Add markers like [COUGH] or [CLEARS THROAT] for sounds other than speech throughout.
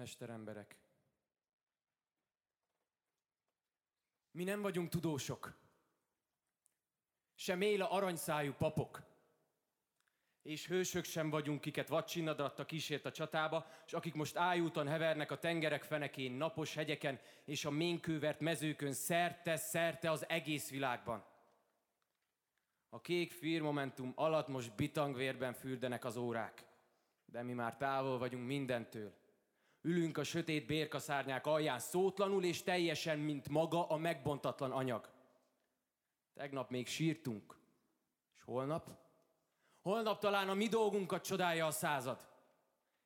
mesteremberek. Mi nem vagyunk tudósok, sem él a aranyszájú papok, és hősök sem vagyunk, kiket vadcsinnadratta kísért a csatába, és akik most ájúton hevernek a tengerek fenekén, napos hegyeken és a ménkővert mezőkön szerte-szerte az egész világban. A kék firmomentum alatt most bitangvérben fürdenek az órák, de mi már távol vagyunk mindentől. Ülünk a sötét bérkaszárnyák alján szótlanul és teljesen, mint maga a megbontatlan anyag. Tegnap még sírtunk, és holnap? Holnap talán a mi dolgunkat csodálja a század.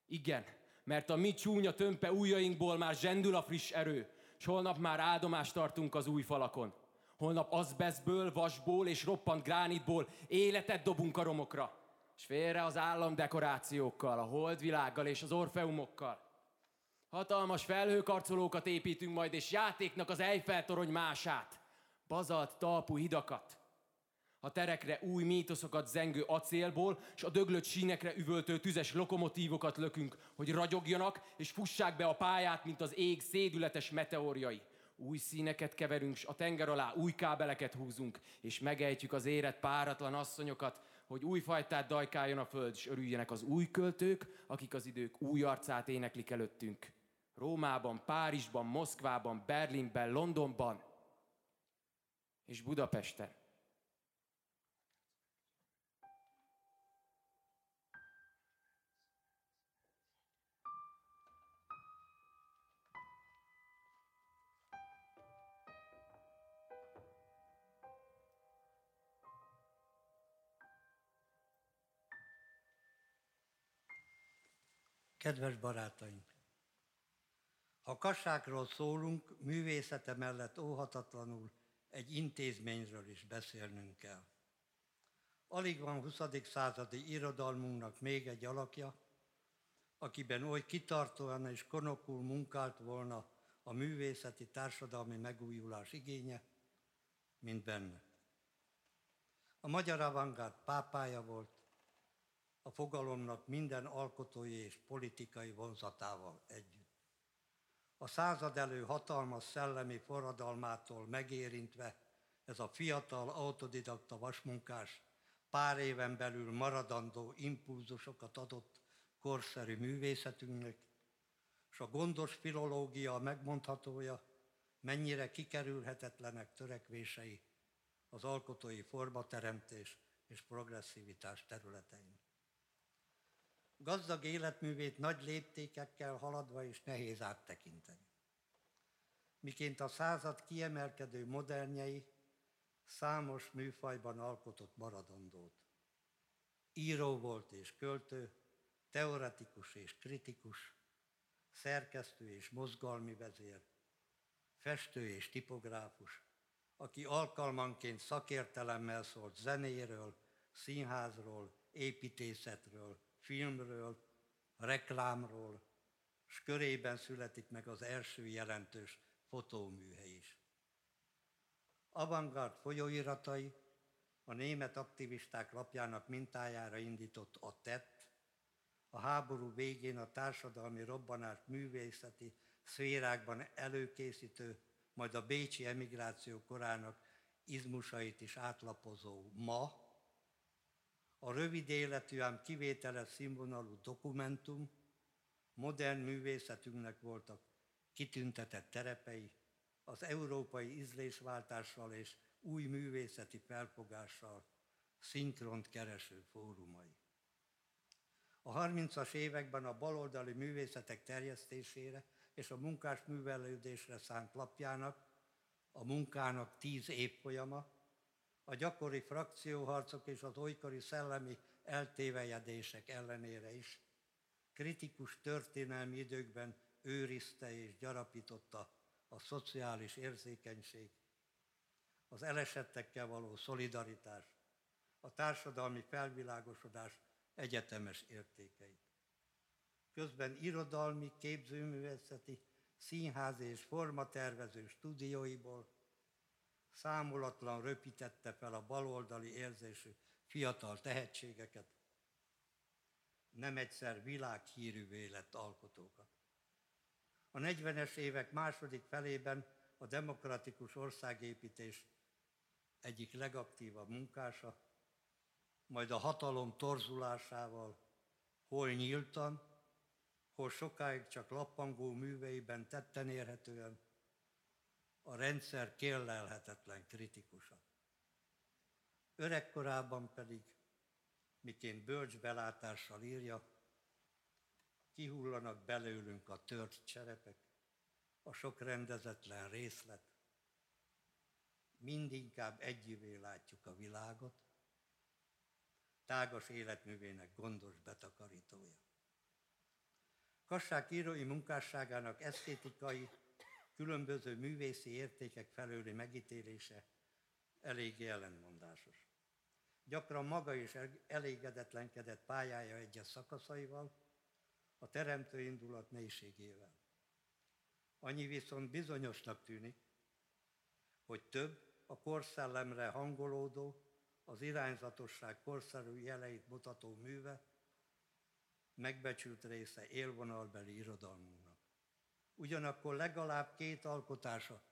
Igen, mert a mi csúnya tömpe ujjainkból már zsendül a friss erő, és holnap már áldomást tartunk az új falakon. Holnap azbeszből, vasból és roppant gránitból életet dobunk a romokra. És félre az államdekorációkkal, a holdvilággal és az orfeumokkal. Hatalmas felhőkarcolókat építünk majd, és játéknak az Eiffel torony mását. Bazalt talpú hidakat. A terekre új mítoszokat zengő acélból, és a döglött sínekre üvöltő tüzes lokomotívokat lökünk, hogy ragyogjanak, és fussák be a pályát, mint az ég szédületes meteorjai. Új színeket keverünk, s a tenger alá új kábeleket húzunk, és megejtjük az éret páratlan asszonyokat, hogy új fajtát dajkáljon a föld, és örüljenek az új költők, akik az idők új arcát éneklik előttünk. Rómában, Párizsban, Moszkvában, Berlinben, Londonban és Budapesten. Kedves barátaink! Ha kassákról szólunk, művészete mellett óhatatlanul egy intézményről is beszélnünk kell. Alig van 20. századi irodalmunknak még egy alakja, akiben oly kitartóan és konokul munkált volna a művészeti társadalmi megújulás igénye, mint benne. A magyar avantgárd pápája volt, a fogalomnak minden alkotói és politikai vonzatával együtt. A század elő hatalmas szellemi forradalmától megérintve ez a fiatal autodidakta vasmunkás pár éven belül maradandó impulzusokat adott korszerű művészetünknek, és a gondos filológia megmondhatója, mennyire kikerülhetetlenek törekvései az alkotói formateremtés és progresszivitás területein. Gazdag életművét nagy léptékekkel haladva is nehéz áttekinteni. Miként a század kiemelkedő modernjei számos műfajban alkotott maradandót. Író volt és költő, teoretikus és kritikus, szerkesztő és mozgalmi vezér, festő és tipográfus, aki alkalmanként szakértelemmel szólt zenéről, színházról, építészetről, filmről, reklámról, és körében születik meg az első jelentős fotóműhely is. Avantgard folyóiratai a német aktivisták lapjának mintájára indított a tett, a háború végén a társadalmi robbanás művészeti szférákban előkészítő, majd a bécsi emigráció korának izmusait is átlapozó ma, a rövid életű, ám kivételes színvonalú dokumentum modern művészetünknek voltak kitüntetett terepei, az európai ízlésváltással és új művészeti felfogással szinkront kereső fórumai. A 30-as években a baloldali művészetek terjesztésére és a munkás művelődésre szánt lapjának, a munkának tíz évfolyama, a gyakori frakcióharcok és az olykori szellemi eltévejedések ellenére is, kritikus történelmi időkben őrizte és gyarapította a szociális érzékenység, az elesettekkel való szolidaritás, a társadalmi felvilágosodás egyetemes értékeit. Közben irodalmi, képzőművészeti, színházi és formatervező stúdióiból számolatlan röpítette fel a baloldali érzésű fiatal tehetségeket, nem egyszer világhírűvé lett alkotókat. A 40-es évek második felében a demokratikus országépítés egyik legaktívabb munkása, majd a hatalom torzulásával hol nyíltan, hol sokáig csak lappangó műveiben tetten érhetően, a rendszer kérlelhetetlen kritikusa. Öregkorában pedig, miként bölcs belátással írja, kihullanak belőlünk a tört cserepek, a sok rendezetlen részlet, mindinkább együvé látjuk a világot, tágas életművének gondos betakarítója. Kassák írói munkásságának esztétikai, különböző művészi értékek felőli megítélése eléggé ellenmondásos. Gyakran maga is elégedetlenkedett pályája egyes szakaszaival, a teremtő indulat mélységével. Annyi viszont bizonyosnak tűnik, hogy több a korszellemre hangolódó, az irányzatosság korszerű jeleit mutató műve, megbecsült része élvonalbeli irodalmunknak. Ugyanakkor legalább két alkotása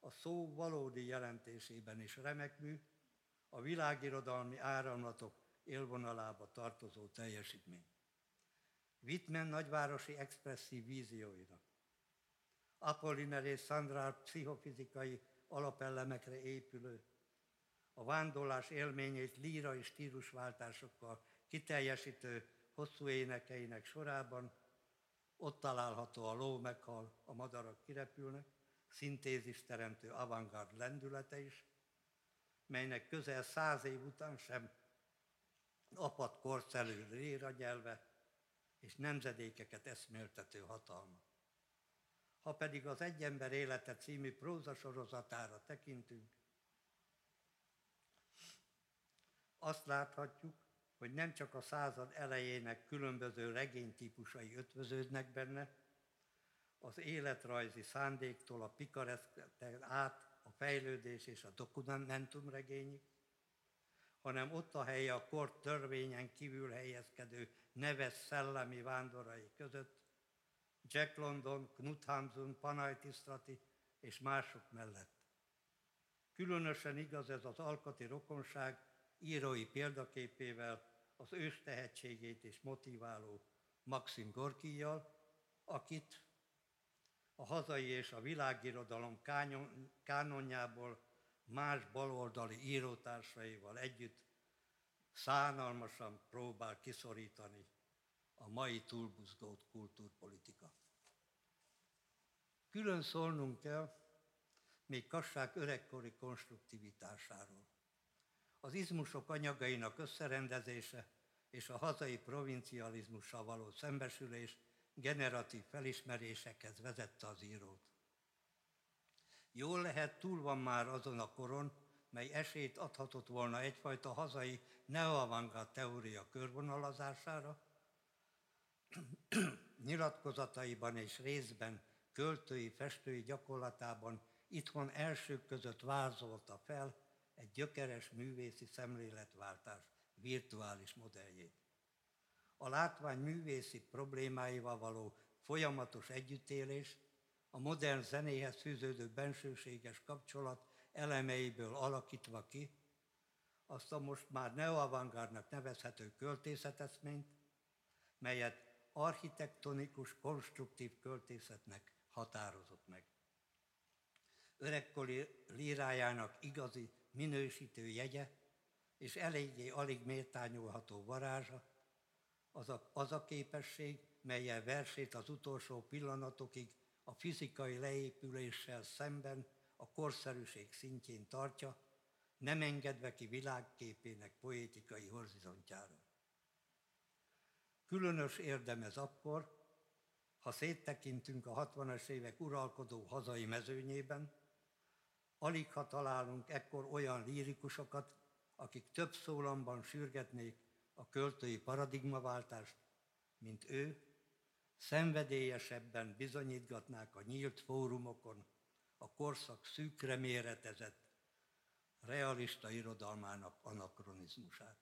a szó valódi jelentésében is remek mű, a világirodalmi áramlatok élvonalába tartozó teljesítmény. Wittmann nagyvárosi expresszív vízióinak, Apolliner és Sandra pszichofizikai alapellemekre épülő, a vándorlás élményét lírai stílusváltásokkal kiteljesítő hosszú énekeinek sorában, ott található a ló meghal, a madarak kirepülnek, szintézis teremtő avantgárd lendülete is, melynek közel száz év után sem apat korszerű réra gyelve és nemzedékeket eszméltető hatalma. Ha pedig az Egy ember élete című próza sorozatára tekintünk, azt láthatjuk, hogy nem csak a század elejének különböző regénytípusai ötvöződnek benne, az életrajzi szándéktól a pikareszketen át a fejlődés és a dokumentum regényig, hanem ott a helye a kort törvényen kívül helyezkedő neves szellemi vándorai között, Jack London, Knut Hamsun, Panay Tisztrati és mások mellett. Különösen igaz ez az alkati rokonság írói példaképével, az ős tehetségét és motiváló Maxim Gorkijjal, akit a hazai és a világirodalom kánonjából más baloldali írótársaival együtt szánalmasan próbál kiszorítani a mai túlbuzgót kultúrpolitika. Külön szólnunk kell még Kassák öregkori konstruktivitásáról. Az izmusok anyagainak összerendezése és a hazai provincializmussal való szembesülés generatív felismerésekhez vezette az írót. Jól lehet, túl van már azon a koron, mely esélyt adhatott volna egyfajta hazai neoavantgárd teória körvonalazására, [CLEARS THROAT] nyilatkozataiban és részben költői, festői gyakorlatában itthon elsők között vázolta fel egy gyökeres művészi szemléletváltás virtuális modelljét. A látvány művészi problémáival való folyamatos együttélés, a modern zenéhez fűződő bensőséges kapcsolat elemeiből alakítva ki, azt a most már neoavantgárdnak nevezhető költészeteszményt, melyet architektonikus, konstruktív költészetnek határozott meg. Öregkori lírájának igazi minősítő jegye és eléggé alig méltányolható varázsa, az a, az a képesség, melyel versét az utolsó pillanatokig a fizikai leépüléssel szemben a korszerűség szintjén tartja, nem engedve ki világképének poétikai horizontjára. Különös érdem ez akkor, ha széttekintünk a 60-as évek uralkodó hazai mezőnyében, alig ha találunk ekkor olyan lírikusokat, akik több szólamban sürgetnék a költői paradigmaváltást, mint ő, szenvedélyesebben bizonyítgatnák a nyílt fórumokon a korszak szűkre méretezett, realista irodalmának anakronizmusát.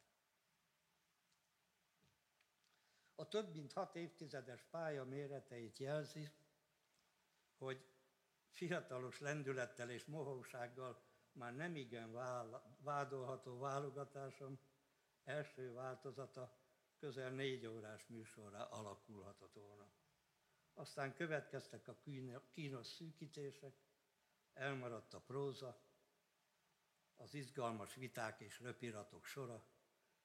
A több mint hat évtizedes pálya méreteit jelzi, hogy fiatalos lendülettel és mohósággal már nem igen vádolható válogatásom első változata közel négy órás műsorra alakulhatott volna. Aztán következtek a kínos szűkítések, elmaradt a próza, az izgalmas viták és röpiratok sora,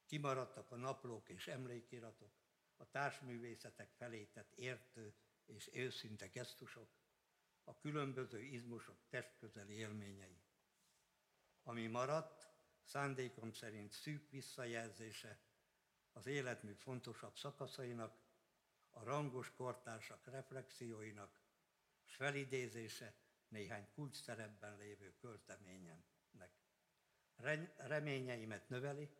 kimaradtak a naplók és emlékiratok, a társművészetek felé tett értő és őszinte gesztusok, a különböző izmosok testközeli élményei. Ami maradt, szándékom szerint szűk visszajelzése az életmű fontosabb szakaszainak, a rangos kortársak reflexióinak, s felidézése néhány kulcs szerepben lévő költeményemnek. Reményeimet növeli,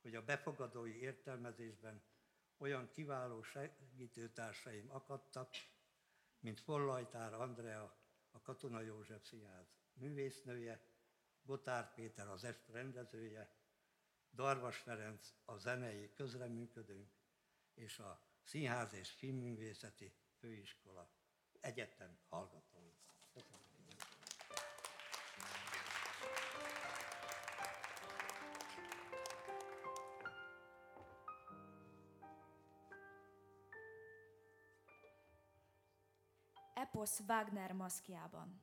hogy a befogadói értelmezésben olyan kiváló segítőtársaim akadtak, mint Follajtár Andrea, a Katona József Színház művésznője, Botár Péter az est rendezője, Darvas Ferenc a zenei közreműködőnk, és a Színház és Filmművészeti Főiskola egyetem hallgatói. Eposz Wagner maszkjában.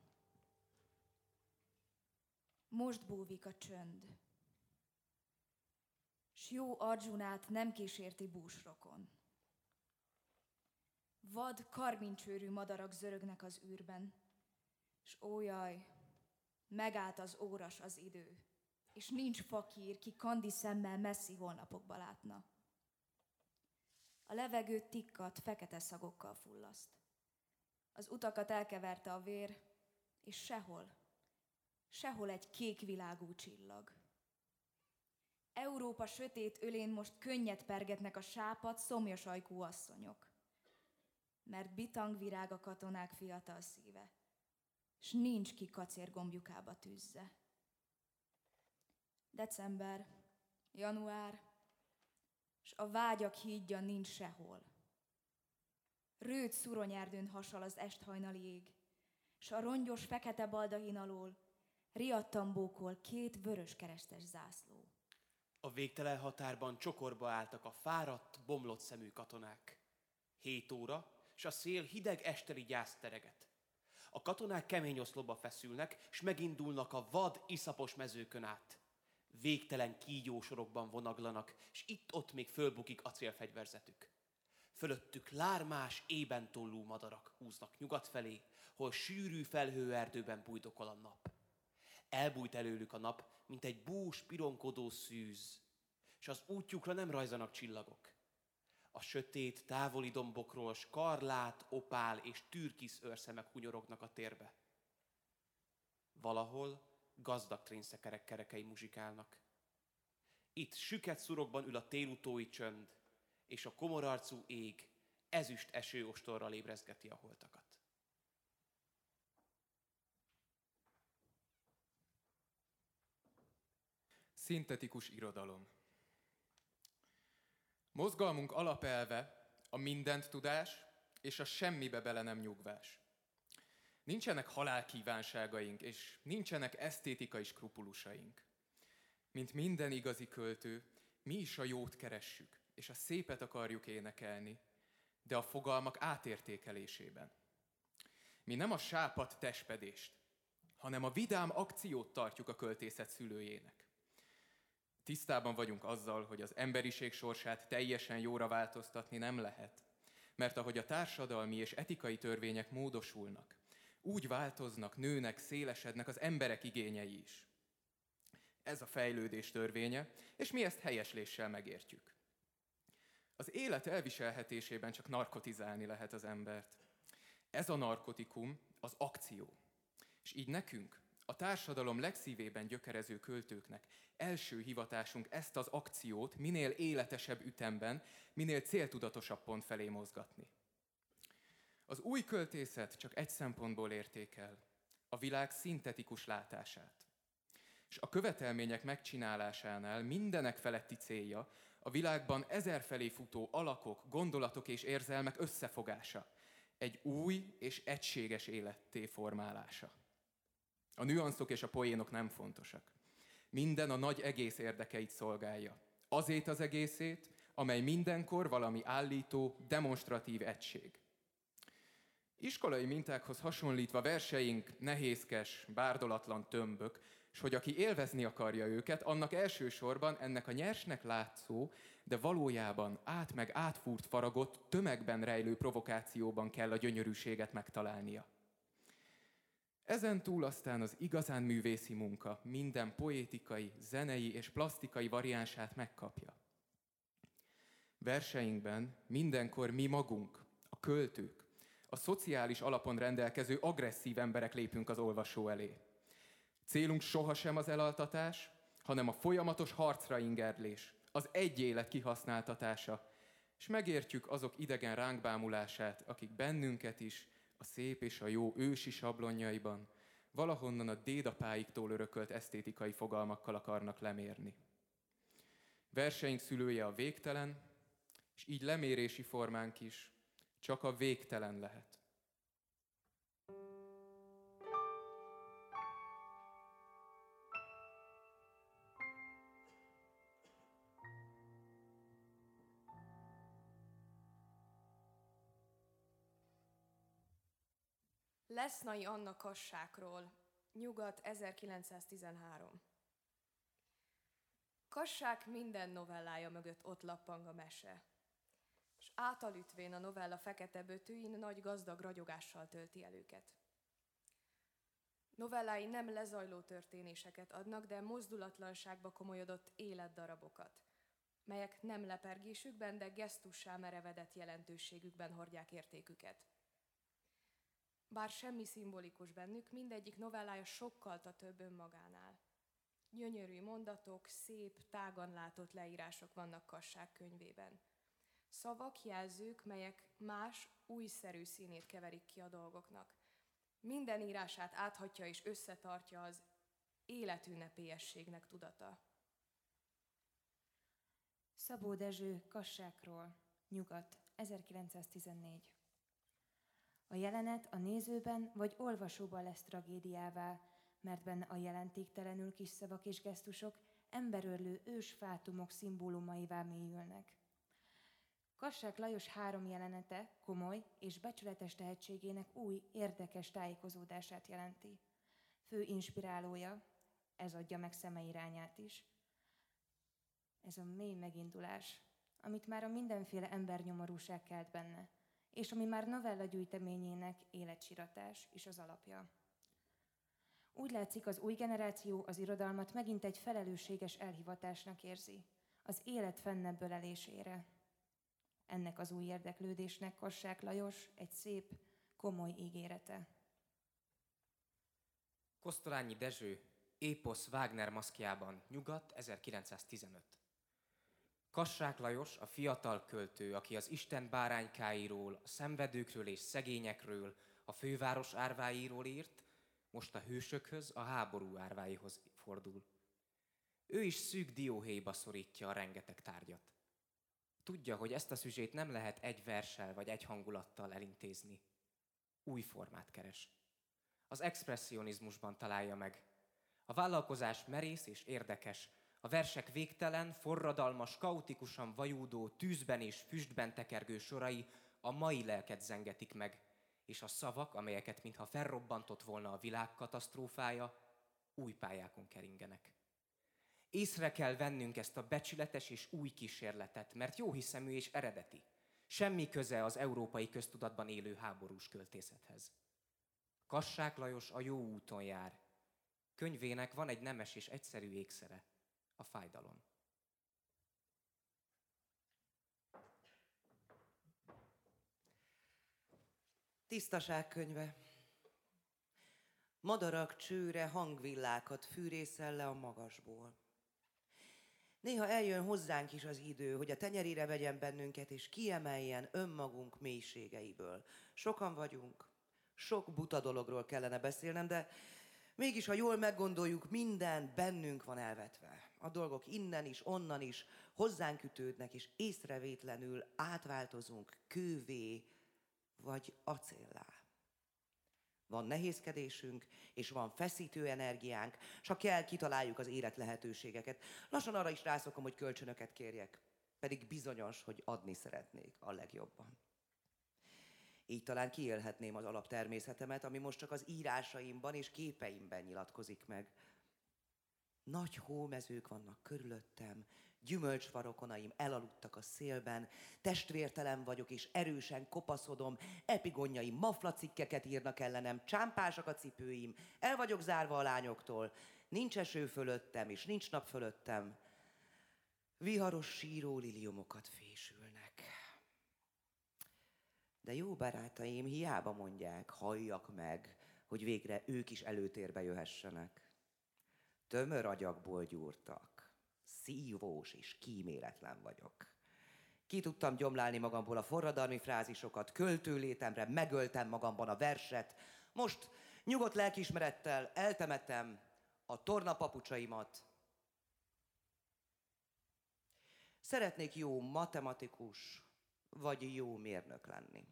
Most búvik a csönd, s jó Arjunát nem kísérti búsrokon. Vad karmincsőrű madarak zörögnek az űrben, s ójaj, megállt az óras az idő, és nincs fakír, ki kandi szemmel messzi holnapokba látna. A levegő tikkat, fekete szagokkal fullaszt. Az utakat elkeverte a vér, és sehol, sehol egy kék világú csillag. Európa sötét ölén most könnyet pergetnek a sápat, szomjas ajkú asszonyok. Mert bitangvirág a katonák fiatal szíve, s nincs ki kacérgombjukába tűzze. December, január, s a vágyak hídja nincs sehol. Rőt szuronyerdőn hasal az esthajnali ég, s a rongyos fekete baldahin alól riadtan bókol két vörös keresztes zászló. A végtelen határban csokorba álltak a fáradt, bomlott szemű katonák. Hét óra, s a szél hideg esteli gyász tereget. A katonák kemény oszlopba feszülnek, s megindulnak a vad, iszapos mezőkön át. Végtelen kígyósorokban vonaglanak, s itt-ott még fölbukik acélfegyverzetük. Fölöttük lármás, ében tollú madarak húznak nyugat felé, hol sűrű felhőerdőben bújdokol a nap. Elbújt előlük a nap, mint egy bús, pironkodó szűz, és az útjukra nem rajzanak csillagok. A sötét, távoli dombokról skarlát, opál és türkisz őrszemek hunyorognak a térbe. Valahol gazdag trénszekerek kerekei muzsikálnak. Itt süket szurokban ül a télutói csönd, és a komorarcú ég ezüst esőostorral ébrezgeti a holtakat. Szintetikus irodalom. Mozgalmunk alapelve a mindent tudás és a semmibe bele nem nyugvás. Nincsenek halálkívánságaink, és nincsenek esztétikai skrupulusaink. Mint minden igazi költő, mi is a jót keressük, és a szépet akarjuk énekelni, de a fogalmak átértékelésében. Mi nem a sápat testpedést, hanem a vidám akciót tartjuk a költészet szülőjének. Tisztában vagyunk azzal, hogy az emberiség sorsát teljesen jóra változtatni nem lehet, mert ahogy a társadalmi és etikai törvények módosulnak, úgy változnak, nőnek, szélesednek az emberek igényei is. Ez a fejlődés törvénye, és mi ezt helyesléssel megértjük. Az élet elviselhetésében csak narkotizálni lehet az embert. Ez a narkotikum az akció. És így nekünk, a társadalom legszívében gyökerező költőknek első hivatásunk ezt az akciót minél életesebb ütemben, minél céltudatosabb pont felé mozgatni. Az új költészet csak egy szempontból értékel, a világ szintetikus látását. És a követelmények megcsinálásánál mindenek feletti célja a világban ezerfelé futó alakok, gondolatok és érzelmek összefogása, egy új és egységes életté formálása. A nüanszok és a poénok nem fontosak. Minden a nagy egész érdekeit szolgálja. Azért az egészét, amely mindenkor valami állító, demonstratív egység. Iskolai mintákhoz hasonlítva verseink nehézkes, bárdolatlan tömbök, és hogy aki élvezni akarja őket, annak elsősorban ennek a nyersnek látszó, de valójában át meg átfúrt faragott, tömegben rejlő provokációban kell a gyönyörűséget megtalálnia. Ezen túl aztán az igazán művészi munka minden poétikai, zenei és plastikai variánsát megkapja. Verseinkben mindenkor mi magunk, a költők, a szociális alapon rendelkező agresszív emberek lépünk az olvasó elé. Célunk sohasem az elaltatás, hanem a folyamatos harcra ingerlés, az egy élet kihasználtatása, és megértjük azok idegen ránk bámulását, akik bennünket is a szép és a jó ősi sablonjaiban, valahonnan a dédapáiktól örökölt esztétikai fogalmakkal akarnak lemérni. Verseink szülője a végtelen, és így lemérési formánk is csak a végtelen lehet. Lesznai Anna Kassákról, Nyugat 1913. Kassák minden novellája mögött ott lappang a mese, és átalütvén a novella fekete bötőin nagy gazdag ragyogással tölti el őket. Novellái nem lezajló történéseket adnak, de mozdulatlanságba komolyodott életdarabokat, melyek nem lepergésükben, de gesztussá merevedett jelentőségükben hordják értéküket. Bár semmi szimbolikus bennük, mindegyik novellája sokkal a több önmagánál. Gyönyörű mondatok, szép, tágan látott leírások vannak Kassák könyvében. Szavak, jelzők, melyek más, újszerű színét keverik ki a dolgoknak. Minden írását áthatja és összetartja az életünnepélyességnek tudata. Szabó Dezső Kassákról, Nyugat, 1914 a jelenet a nézőben vagy olvasóban lesz tragédiává, mert benne a jelentéktelenül kis szavak és gesztusok emberörlő ős fátumok szimbólumaivá mélyülnek. Kassák Lajos három jelenete komoly és becsületes tehetségének új, érdekes tájékozódását jelenti. Fő inspirálója, ez adja meg szeme irányát is. Ez a mély megindulás, amit már a mindenféle embernyomorúság kelt benne – és ami már novella gyűjteményének életsiratás is az alapja. Úgy látszik, az új generáció az irodalmat megint egy felelősséges elhivatásnak érzi, az élet fennebből elésére. Ennek az új érdeklődésnek Kassák Lajos egy szép, komoly ígérete. Kosztolányi Dezső, Éposz Wagner maszkjában, Nyugat, 1915. Kassák Lajos, a fiatal költő, aki az Isten báránykáiról, a szenvedőkről és szegényekről, a főváros árváiról írt, most a hősökhöz, a háború árváihoz fordul. Ő is szűk dióhéjba szorítja a rengeteg tárgyat. Tudja, hogy ezt a szüzsét nem lehet egy versel vagy egy hangulattal elintézni. Új formát keres. Az expressionizmusban találja meg. A vállalkozás merész és érdekes, a versek végtelen, forradalmas, kaotikusan vajúdó, tűzben és füstben tekergő sorai a mai lelket zengetik meg, és a szavak, amelyeket mintha felrobbantott volna a világ katasztrófája, új pályákon keringenek. Észre kell vennünk ezt a becsületes és új kísérletet, mert jó hiszemű és eredeti. Semmi köze az európai köztudatban élő háborús költészethez. Kassák Lajos a jó úton jár. Könyvének van egy nemes és egyszerű ékszere – a fájdalom. Tisztaság könyve. Madarak csőre hangvillákat fűrészel le a magasból. Néha eljön hozzánk is az idő, hogy a tenyerére vegyen bennünket, és kiemeljen önmagunk mélységeiből. Sokan vagyunk, sok buta dologról kellene beszélnem, de mégis, ha jól meggondoljuk, minden bennünk van elvetve a dolgok innen is, onnan is hozzánk ütődnek, és észrevétlenül átváltozunk kővé vagy acéllá. Van nehézkedésünk, és van feszítő energiánk, és ha kell, kitaláljuk az élet lehetőségeket. Lassan arra is rászokom, hogy kölcsönöket kérjek, pedig bizonyos, hogy adni szeretnék a legjobban. Így talán kiélhetném az alaptermészetemet, ami most csak az írásaimban és képeimben nyilatkozik meg. Nagy hómezők vannak körülöttem, gyümölcsvarokonaim elaludtak a szélben, testvértelen vagyok és erősen kopaszodom, epigonjaim maflacikkeket írnak ellenem, csámpásak a cipőim, el vagyok zárva a lányoktól, nincs eső fölöttem és nincs nap fölöttem, viharos síró liliumokat fésülnek. De jó barátaim, hiába mondják, halljak meg, hogy végre ők is előtérbe jöhessenek. Tömör agyakból gyúrtak, szívós és kíméletlen vagyok. Ki tudtam gyomlálni magamból a forradalmi frázisokat, költőlétemre megöltem magamban a verset, most nyugodt lelkismerettel eltemetem a tornapapucsaimat. Szeretnék jó matematikus, vagy jó mérnök lenni.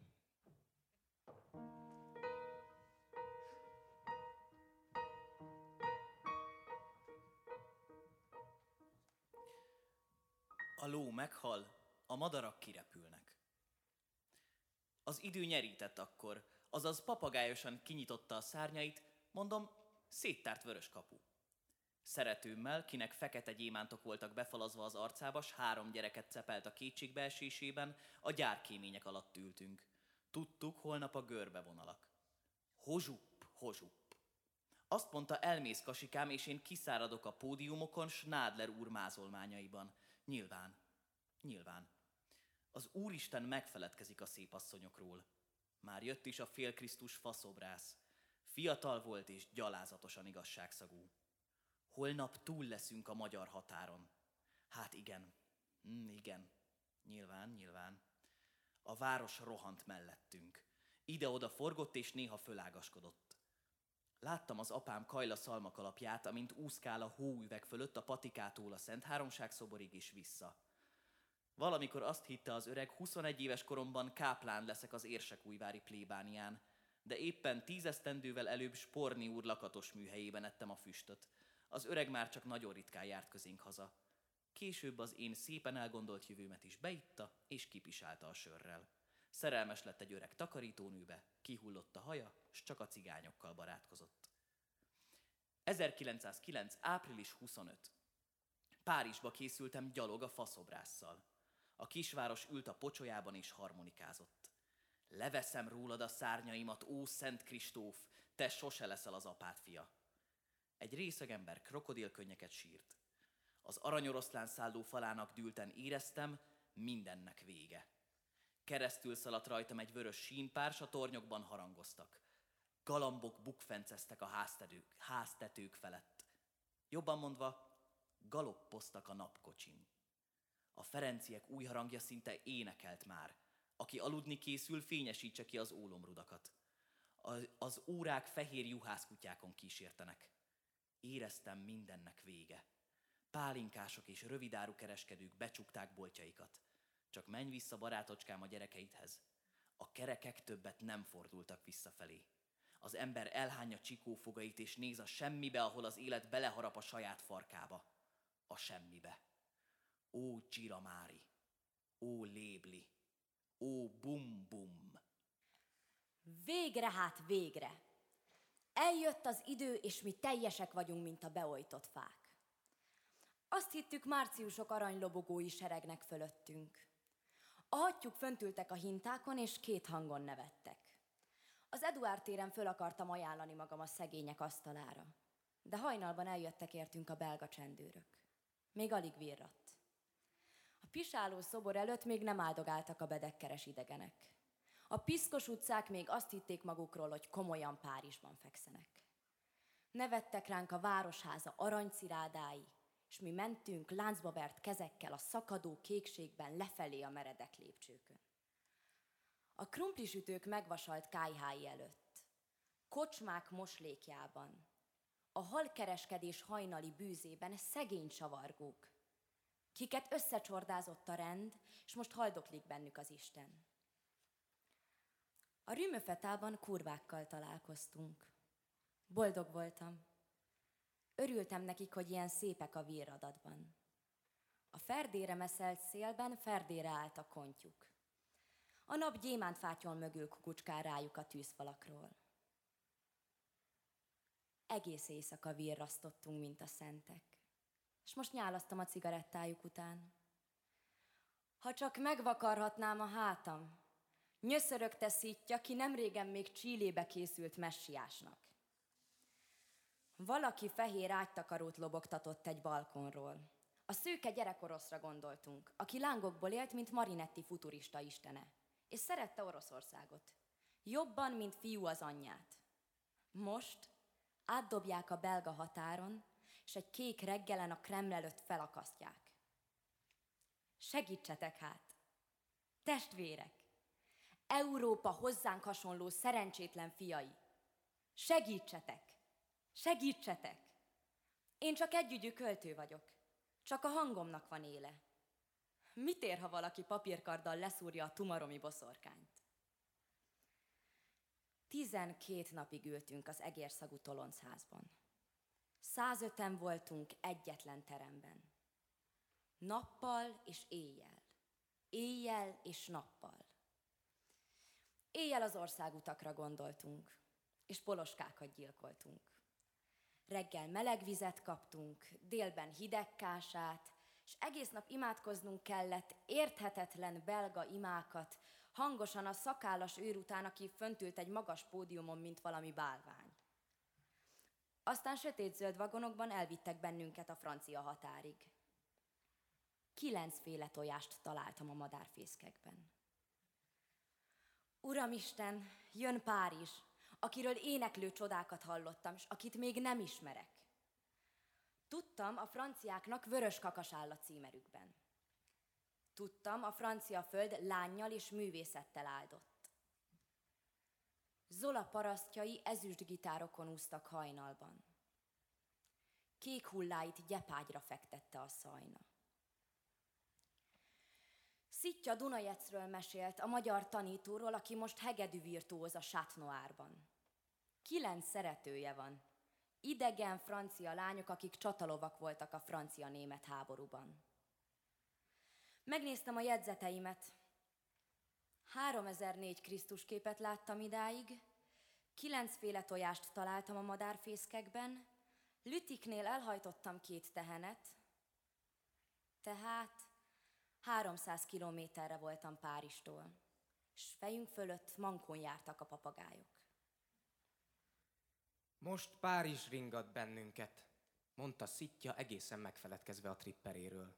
A ló meghal, a madarak kirepülnek. Az idő nyerített akkor, azaz papagájosan kinyitotta a szárnyait, mondom, széttárt vörös kapu. Szeretőmmel, kinek fekete gyémántok voltak befalazva az arcába, s három gyereket cepelt a kétségbeesésében, a gyárkémények alatt ültünk. Tudtuk, holnap a görbe vonalak. Hozsup, hozsup. Azt mondta, elmész kasikám, és én kiszáradok a pódiumokon Snádler úr mázolmányaiban. Nyilván, nyilván. Az Úristen megfeledkezik a szép asszonyokról. Már jött is a félkrisztus faszobrász. Fiatal volt és gyalázatosan igazságszagú. Holnap túl leszünk a magyar határon. Hát igen, mm, igen, nyilván, nyilván. A város rohant mellettünk. Ide-oda forgott és néha fölágaskodott. Láttam az apám kajla szalmakalapját, amint úszkál a hóüveg fölött a patikától a Szent Háromság szoborig is vissza. Valamikor azt hitte az öreg, 21 éves koromban káplán leszek az érsekújvári plébánián, de éppen tízesztendővel előbb Sporni úr lakatos műhelyében ettem a füstöt. Az öreg már csak nagyon ritkán járt közénk haza. Később az én szépen elgondolt jövőmet is beitta, és kipisálta a sörrel. Szerelmes lett egy öreg takarítónőbe, kihullott a haja, s csak a cigányokkal barátkozott. 1909. április 25. Párizsba készültem gyalog a faszobrásszal. A kisváros ült a pocsolyában és harmonikázott. Leveszem rólad a szárnyaimat, ó Szent Kristóf, te sose leszel az apát fia. Egy részegember krokodilkönnyeket sírt. Az aranyoroszlán szálló falának dülten éreztem, mindennek vége. Keresztül szaladt rajtam egy vörös sínpárs, a tornyokban harangoztak. Galambok bukfenceztek a háztetők, háztetők felett. Jobban mondva, galoppoztak a napkocsin. A Ferenciek új harangja szinte énekelt már. Aki aludni készül, fényesítse ki az ólomrudakat. Az órák fehér juhászkutyákon kísértenek. Éreztem mindennek vége. Pálinkások és rövidáru kereskedők becsukták boltjaikat. Csak menj vissza, barátocskám, a gyerekeidhez. A kerekek többet nem fordultak visszafelé. Az ember elhányja csikófogait és néz a semmibe, ahol az élet beleharap a saját farkába. A semmibe. Ó, Csiramári! Ó, Lébli! Ó, Bum-Bum! Végre hát végre! Eljött az idő, és mi teljesek vagyunk, mint a beojtott fák. Azt hittük, márciusok aranylobogói seregnek fölöttünk. A hattyúk föntültek a hintákon, és két hangon nevettek. Az Eduard téren föl akartam ajánlani magam a szegények asztalára, de hajnalban eljöttek értünk a belga csendőrök. Még alig virratt. A pisáló szobor előtt még nem áldogáltak a bedekkeres idegenek. A piszkos utcák még azt hitték magukról, hogy komolyan Párizsban fekszenek. Nevettek ránk a városháza aranycirádái, és mi mentünk láncba vert kezekkel a szakadó kékségben lefelé a meredek lépcsőkön. A krumplisütők megvasalt kájhái előtt, kocsmák moslékjában, a halkereskedés hajnali bűzében szegény savargók, kiket összecsordázott a rend, és most haldoklik bennük az Isten. A rümöfetában kurvákkal találkoztunk. Boldog voltam. Örültem nekik, hogy ilyen szépek a víradatban. A ferdére meszelt szélben ferdére állt a kontjuk. A nap gyémántfátyol mögül kukucskál rájuk a tűzfalakról. Egész éjszaka virrasztottunk, mint a szentek. És most nyálasztam a cigarettájuk után. Ha csak megvakarhatnám a hátam, nyöszörögte szítja, ki nem régen még Csillébe készült messiásnak. Valaki fehér ágytakarót lobogtatott egy balkonról. A szőke gyerekoroszra gondoltunk, aki lángokból élt, mint Marinetti futurista istene, és szerette Oroszországot. Jobban, mint fiú az anyját. Most átdobják a belga határon, és egy kék reggelen a Kreml előtt felakasztják. Segítsetek hát! Testvérek! Európa hozzánk hasonló szerencsétlen fiai! Segítsetek! Segítsetek! Én csak együgyű költő vagyok. Csak a hangomnak van éle. Mit ér, ha valaki papírkarddal leszúrja a tumaromi boszorkányt? Tizenkét napig ültünk az egérszagú toloncházban. Százöten voltunk egyetlen teremben. Nappal és éjjel. Éjjel és nappal. Éjjel az országutakra gondoltunk, és poloskákat gyilkoltunk. Reggel meleg vizet kaptunk, délben hideg kását, és egész nap imádkoznunk kellett érthetetlen belga imákat, hangosan a szakállas őr után, aki föntült egy magas pódiumon, mint valami bálvány. Aztán sötétzöld vagonokban elvittek bennünket a francia határig. Kilencféle tojást találtam a madárfészkekben. Uramisten, jön Párizs, akiről éneklő csodákat hallottam, és akit még nem ismerek. Tudtam a franciáknak vörös kakas áll a címerükben. Tudtam, a francia föld lányjal és művészettel áldott. Zola parasztjai ezüst gitárokon úsztak hajnalban. Kék hulláit gyepágyra fektette a szajna. Szitja Dunajecről mesélt a magyar tanítóról, aki most hegedű virtuóz a Sátnoárban. Kilenc szeretője van. Idegen francia lányok, akik csatalovak voltak a francia-német háborúban. Megnéztem a jegyzeteimet. 3004 Krisztus képet láttam idáig, kilencféle tojást találtam a madárfészkekben, Lütiknél elhajtottam két tehenet, tehát 300 kilométerre voltam Páristól, és fejünk fölött mankón jártak a papagájok. Most Párizs ringat bennünket, mondta Szitja egészen megfeledkezve a tripperéről.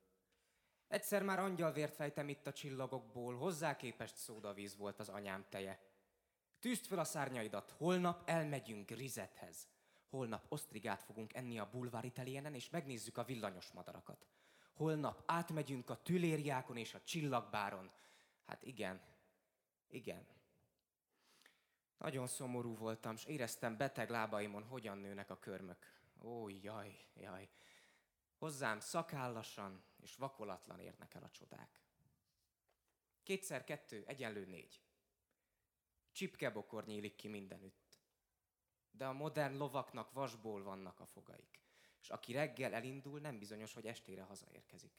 Egyszer már angyalvért fejtem itt a csillagokból, hozzá képest szódavíz volt az anyám teje. Tűzd fel a szárnyaidat, holnap elmegyünk Rizethez. Holnap osztrigát fogunk enni a bulvár italienen, és megnézzük a villanyos madarakat. Holnap átmegyünk a tülériákon és a csillagbáron. Hát igen, igen. Nagyon szomorú voltam, és éreztem beteg lábaimon, hogyan nőnek a körmök. Ó, jaj, jaj. Hozzám szakállasan és vakolatlan érnek el a csodák. Kétszer kettő, egyenlő négy. Csipkebokor nyílik ki mindenütt. De a modern lovaknak vasból vannak a fogaik és aki reggel elindul, nem bizonyos, hogy estére hazaérkezik.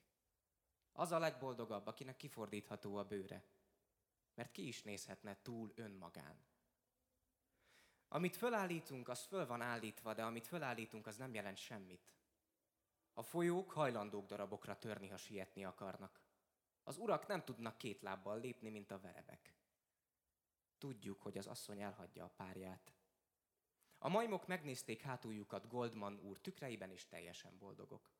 Az a legboldogabb, akinek kifordítható a bőre, mert ki is nézhetne túl önmagán. Amit fölállítunk, az föl van állítva, de amit fölállítunk, az nem jelent semmit. A folyók hajlandók darabokra törni, ha sietni akarnak. Az urak nem tudnak két lábbal lépni, mint a verebek. Tudjuk, hogy az asszony elhagyja a párját, a majmok megnézték hátuljukat Goldman úr tükreiben, és teljesen boldogok.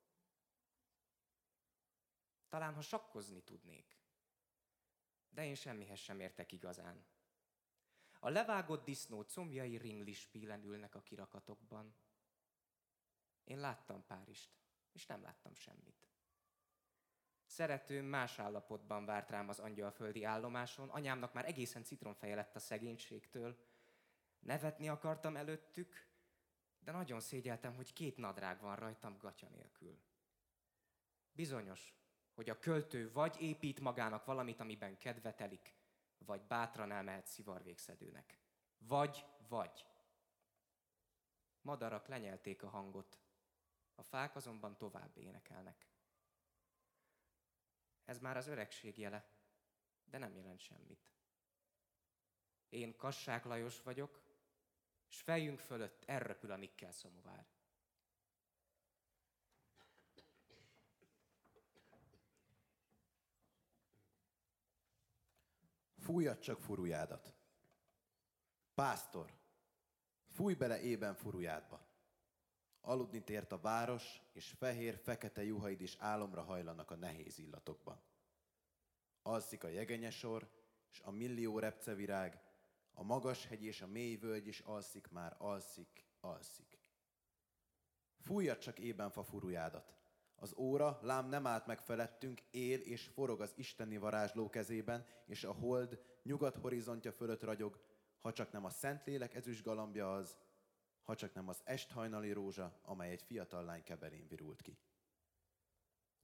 Talán, ha sakkozni tudnék. De én semmihez sem értek igazán. A levágott disznó combjai ringlispílen ülnek a kirakatokban. Én láttam Párist, és nem láttam semmit. Szeretőm más állapotban várt rám az angyalföldi állomáson, anyámnak már egészen citronfeje lett a szegénységtől, Nevetni akartam előttük, de nagyon szégyeltem, hogy két nadrág van rajtam gatya nélkül. Bizonyos, hogy a költő vagy épít magának valamit, amiben kedvetelik, vagy bátran elmehet szivarvégszedőnek. Vagy, vagy. Madarak lenyelték a hangot, a fák azonban tovább énekelnek. Ez már az öregség jele, de nem jelent semmit. Én Kassák Lajos vagyok, s fejünk fölött elröpül a nikkel szomovár. Fújjad csak furujádat. Pásztor, fúj bele ében furujádba. Aludni tért a város, és fehér-fekete juhaid is álomra hajlanak a nehéz illatokban. Alszik a jegenyesor, és a millió repcevirág, a magas hegy és a mély völgy is alszik már, alszik, alszik. Fújjad csak ében fa furujádat. Az óra lám nem állt meg felettünk, él és forog az isteni varázsló kezében, és a hold nyugat horizontja fölött ragyog, ha csak nem a Szentlélek ezüst galambja az, ha csak nem az esthajnali rózsa, amely egy fiatal lány keberén virult ki.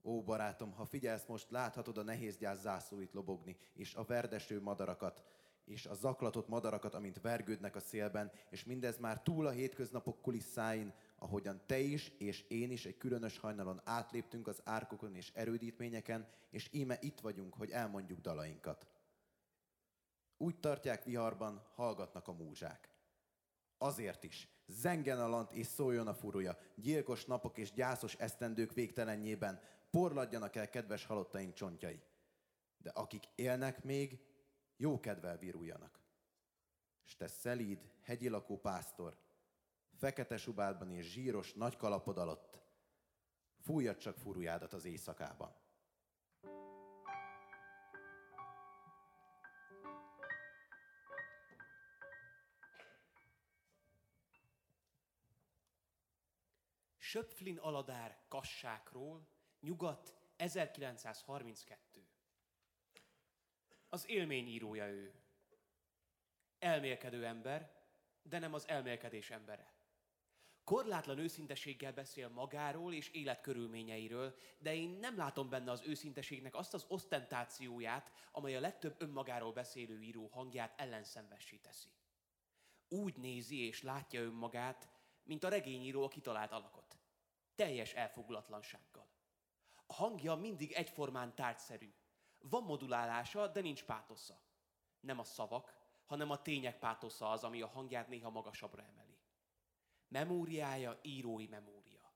Ó, barátom, ha figyelsz most, láthatod a nehéz gyász zászlóit lobogni, és a verdeső madarakat, és a zaklatott madarakat, amint vergődnek a szélben, és mindez már túl a hétköznapok kulisszáin, ahogyan te is és én is egy különös hajnalon átléptünk az árkokon és erődítményeken, és íme itt vagyunk, hogy elmondjuk dalainkat. Úgy tartják viharban, hallgatnak a múzsák. Azért is, zengen a lant és szóljon a furúja, gyilkos napok és gyászos esztendők végtelenjében, porladjanak el kedves halottaink csontjai. De akik élnek még, jó kedvel viruljanak. S te szelíd, hegyi lakó pásztor, fekete subádban és zsíros nagy kalapod alatt, fújjad csak furujádat az éjszakában. Söpflin Aladár kassákról, nyugat 1932. Az élményírója ő. Elmélkedő ember, de nem az elmélkedés embere. Korlátlan őszinteséggel beszél magáról és életkörülményeiről, de én nem látom benne az őszinteségnek azt az osztentációját, amely a legtöbb önmagáról beszélő író hangját ellenszenvessé teszi. Úgy nézi és látja önmagát, mint a regényíró a kitalált alakot. Teljes elfogulatlansággal. A hangja mindig egyformán tárgyszerű. Van modulálása, de nincs pátosza. Nem a szavak, hanem a tények pátosza az, ami a hangját néha magasabbra emeli. Memóriája írói memória.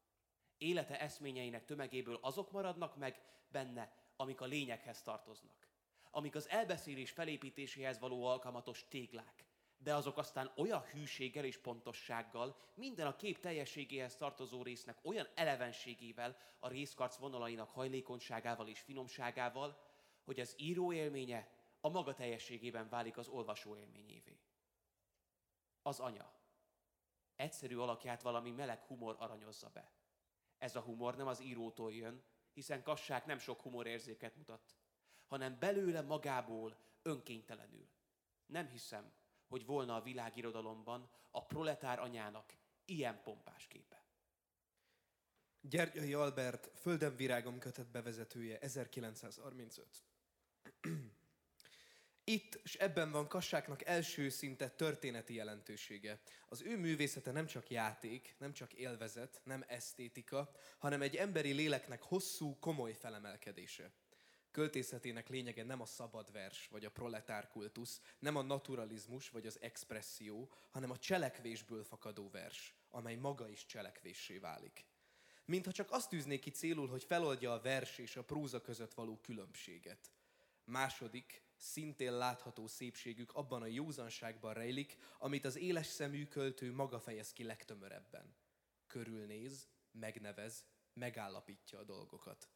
Élete eszményeinek tömegéből azok maradnak meg benne, amik a lényeghez tartoznak. Amik az elbeszélés felépítéséhez való alkalmatos téglák, de azok aztán olyan hűséggel és pontossággal, minden a kép teljességéhez tartozó résznek olyan elevenségével, a részkarc vonalainak hajlékonyságával és finomságával, hogy az író élménye a maga teljességében válik az olvasó élményévé. Az anya. Egyszerű alakját valami meleg humor aranyozza be. Ez a humor nem az írótól jön, hiszen Kassák nem sok humorérzéket mutat, hanem belőle magából önkénytelenül. Nem hiszem, hogy volna a világirodalomban a proletár anyának ilyen pompás képe. Gyergyai Albert Földem virágom kötet bevezetője 1935. Itt, és ebben van Kassáknak első szinte történeti jelentősége. Az ő művészete nem csak játék, nem csak élvezet, nem esztétika, hanem egy emberi léleknek hosszú, komoly felemelkedése. Költészetének lényege nem a szabad vers, vagy a proletár kultusz, nem a naturalizmus, vagy az expresszió, hanem a cselekvésből fakadó vers, amely maga is cselekvéssé válik. Mintha csak azt tűznék ki célul, hogy feloldja a vers és a próza között való különbséget. Második, szintén látható szépségük abban a józanságban rejlik, amit az éles szemű költő maga fejez ki legtömörebben. Körülnéz, megnevez, megállapítja a dolgokat.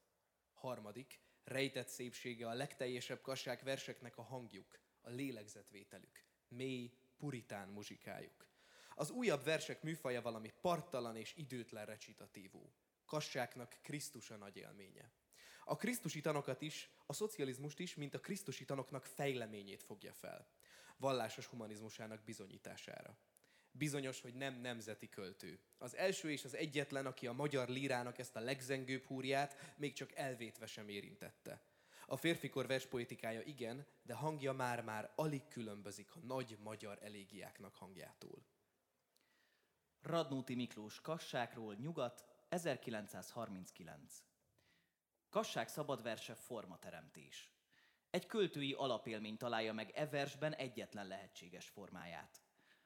Harmadik, rejtett szépsége a legteljesebb kassák verseknek a hangjuk, a lélegzetvételük, mély, puritán muzsikájuk. Az újabb versek műfaja valami parttalan és időtlen recsitatívó. Kassáknak Krisztus a nagy élménye. A krisztusi tanokat is, a szocializmust is, mint a krisztusi tanoknak fejleményét fogja fel. Vallásos humanizmusának bizonyítására. Bizonyos, hogy nem nemzeti költő. Az első és az egyetlen, aki a magyar lírának ezt a legzengőbb húrját még csak elvétve sem érintette. A férfikor verspoetikája igen, de hangja már-már alig különbözik a nagy magyar elégiáknak hangjától. Radnóti Miklós Kassákról nyugat 1939. Kassák szabadverse formateremtés. Egy költői alapélmény találja meg e versben egyetlen lehetséges formáját.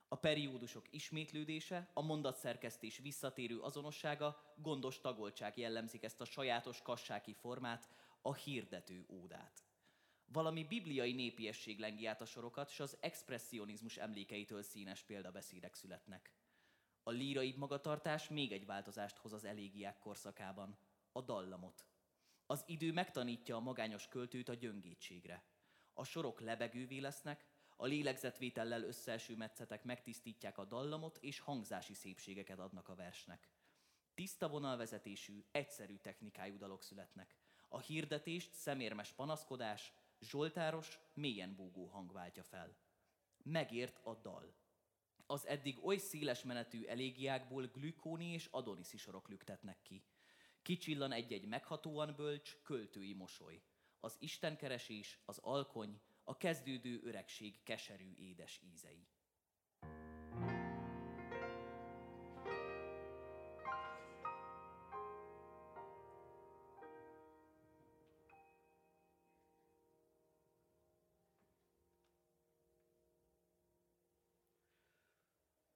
A periódusok ismétlődése, a mondatszerkesztés visszatérő azonossága, gondos tagoltság jellemzik ezt a sajátos kassáki formát, a hirdető ódát. Valami bibliai népiesség lengi át a sorokat, és az expressionizmus emlékeitől színes példabeszédek születnek. A lírai magatartás még egy változást hoz az elégiák korszakában, a dallamot. Az idő megtanítja a magányos költőt a gyöngétségre. A sorok lebegővé lesznek, a lélegzetvétellel összeeső metszetek megtisztítják a dallamot, és hangzási szépségeket adnak a versnek. Tiszta vonalvezetésű, egyszerű technikájú dalok születnek. A hirdetést szemérmes panaszkodás, zsoltáros, mélyen búgó hang váltja fel. Megért a dal. Az eddig oly széles menetű elégiákból glükóni és adoniszi sorok lüktetnek ki. Kicsillan egy-egy meghatóan bölcs, költői mosoly. Az istenkeresés, az alkony, a kezdődő öregség keserű édes ízei.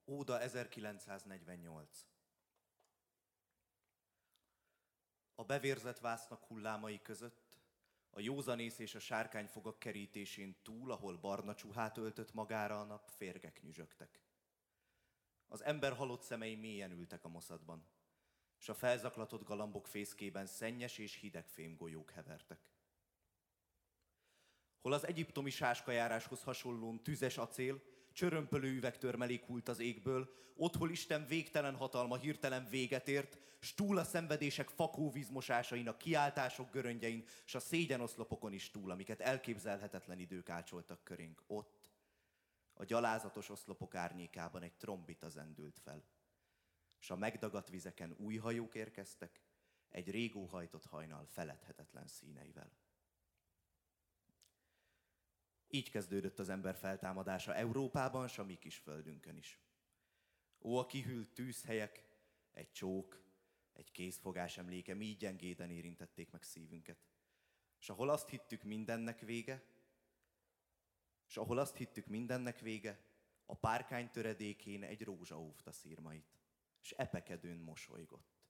Óda 1948 A bevérzett vásznak hullámai között, a józanész és a sárkányfogak kerítésén túl, ahol barna csuhát öltött magára a nap, férgek nyüzsögtek. Az ember halott szemei mélyen ültek a moszatban, és a felzaklatott galambok fészkében szennyes és hideg fémgolyók hevertek. Hol az egyiptomi sáskajáráshoz hasonlóan tüzes acél, csörömpölő üvegtörmelék hult az égből, otthol Isten végtelen hatalma hirtelen véget ért, s túl a szenvedések fakó vízmosásainak kiáltások göröngyein, s a szégyenoszlopokon is túl, amiket elképzelhetetlen idők ácsoltak körénk. Ott, a gyalázatos oszlopok árnyékában egy trombita zendült fel. S a megdagadt vizeken új hajók érkeztek, egy régó hajtott hajnal feledhetetlen színeivel. Így kezdődött az ember feltámadása Európában, s a mi kis földünkön is. Ó, a kihűlt tűzhelyek, egy csók, egy kézfogás emléke így gyengéden érintették meg szívünket. És ahol azt hittük mindennek vége, és ahol azt hittük mindennek vége, a párkány töredékén egy rózsa óvta szírmait, és epekedőn mosolygott.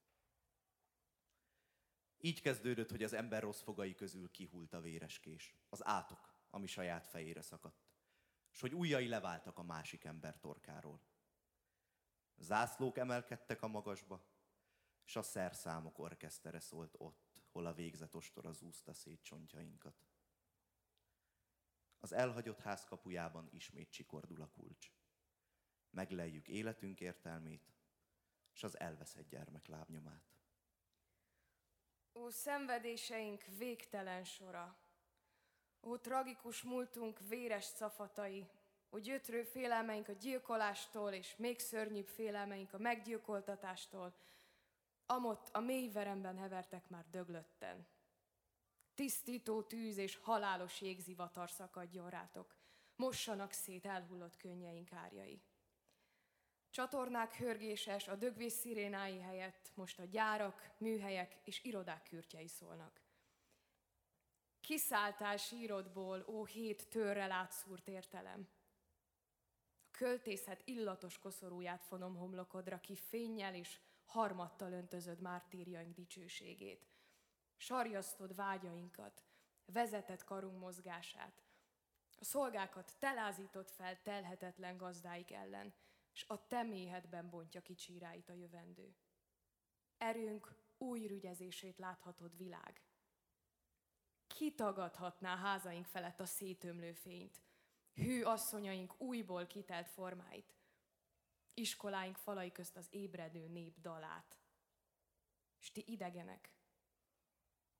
Így kezdődött, hogy az ember rossz fogai közül kihult a véreskés, az átok, ami saját fejére szakadt, és hogy ujjai leváltak a másik ember torkáról. Zászlók emelkedtek a magasba, és a szerszámok orkesztere szólt ott, hol a végzett ostora zúzta szét csontjainkat. Az elhagyott ház kapujában ismét csikordul a kulcs. Megleljük életünk értelmét, és az elveszett gyermek lábnyomát. Ó, szenvedéseink végtelen sora! Ó, tragikus múltunk véres cafatai, ó, gyötrő félelmeink a gyilkolástól, és még szörnyűbb félelmeink a meggyilkoltatástól, amott a mély veremben hevertek már döglötten. Tisztító tűz és halálos jégzivatar szakadjon rátok, mossanak szét elhullott könnyeink árjai. Csatornák hörgéses, a dögvés szirénái helyett most a gyárak, műhelyek és irodák kürtjei szólnak. Kiszálltál sírodból, ó hét törrel átszúrt értelem. A költészet illatos koszorúját fonom homlokodra, ki fényjel és harmattal öntözöd mártírjaink dicsőségét. Sarjasztod vágyainkat, vezetett karunk mozgását. A szolgákat telázított fel telhetetlen gazdáik ellen, és a te méhedben bontja kicsíráit a jövendő. Erőnk új rügyezését láthatod világ. Kitagadhatná házaink felett a szétömlő fényt, hű asszonyaink újból kitelt formáit, iskoláink falai közt az ébredő nép dalát. És ti idegenek,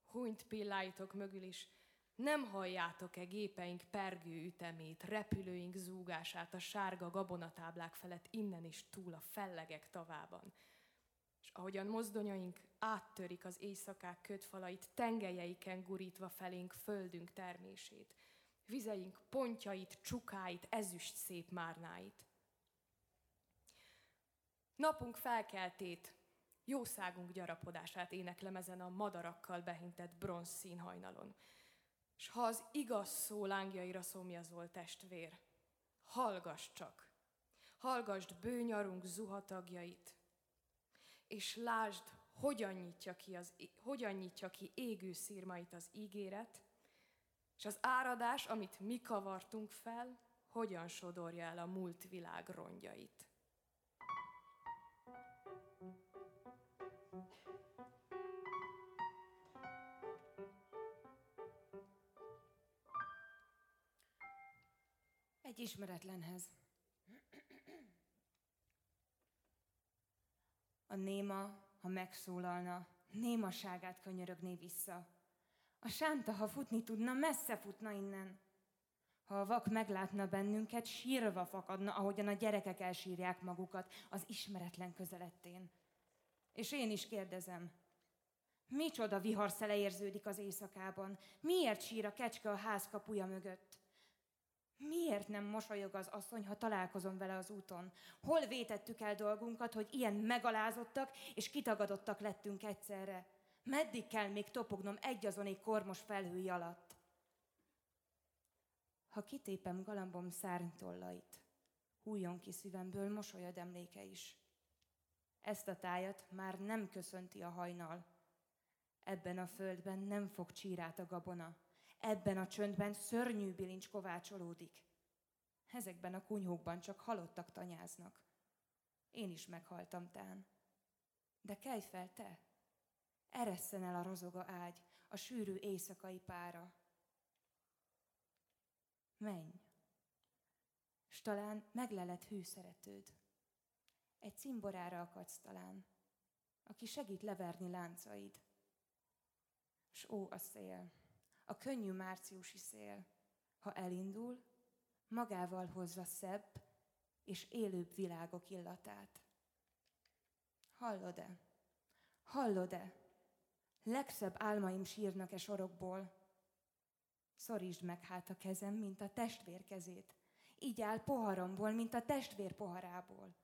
hunyt pilláitok mögül is, nem halljátok-e gépeink pergő ütemét, repülőink zúgását a sárga gabonatáblák felett innen is túl a fellegek tavában? Ahogyan mozdonyaink áttörik az éjszakák kötfalait, tengelyeiken gurítva felénk földünk termését, vizeink pontjait, csukáit, ezüst szép márnáit. Napunk felkeltét, jószágunk gyarapodását éneklem ezen a madarakkal behintett bronz színhajnalon. S ha az igaz szó lángjaira szomjazol testvér, hallgass csak, hallgasd bőnyarunk zuhatagjait, és lásd, hogyan nyitja ki, az, hogyan nyitja ki égő szírmait az ígéret, és az áradás, amit mi kavartunk fel, hogyan sodorja el a múlt világ rongyait. Egy ismeretlenhez. A néma, ha megszólalna, némaságát könyörögné vissza. A sánta, ha futni tudna, messze futna innen. Ha a vak meglátna bennünket, sírva fakadna, ahogyan a gyerekek elsírják magukat az ismeretlen közelettén. És én is kérdezem, micsoda viharszele érződik az éjszakában? Miért sír a kecske a ház kapuja mögött? Miért nem mosolyog az asszony, ha találkozom vele az úton? Hol vétettük el dolgunkat, hogy ilyen megalázottak és kitagadottak lettünk egyszerre? Meddig kell még topognom egyazonék kormos felhői alatt? Ha kitépem galambom szárnytollait, hújjon ki szívemből mosolyod emléke is. Ezt a tájat már nem köszönti a hajnal. Ebben a földben nem fog csírát a gabona. Ebben a csöndben szörnyű bilincs kovácsolódik. Ezekben a kunyhókban csak halottak tanyáznak. Én is meghaltam tán. De kelj fel te! Eresszen el a rozoga ágy, a sűrű éjszakai pára. Menj! S talán meglelett hűszeretőd. Egy cimborára akadsz talán, aki segít leverni láncaid. S ó a szél, a könnyű márciusi szél, ha elindul, magával hozza szebb és élőbb világok illatát. Hallod-e? Hallod-e? Legszebb álmaim sírnak-e sorokból? Szorítsd meg hát a kezem, mint a testvér kezét. Így áll poharamból, mint a testvér poharából.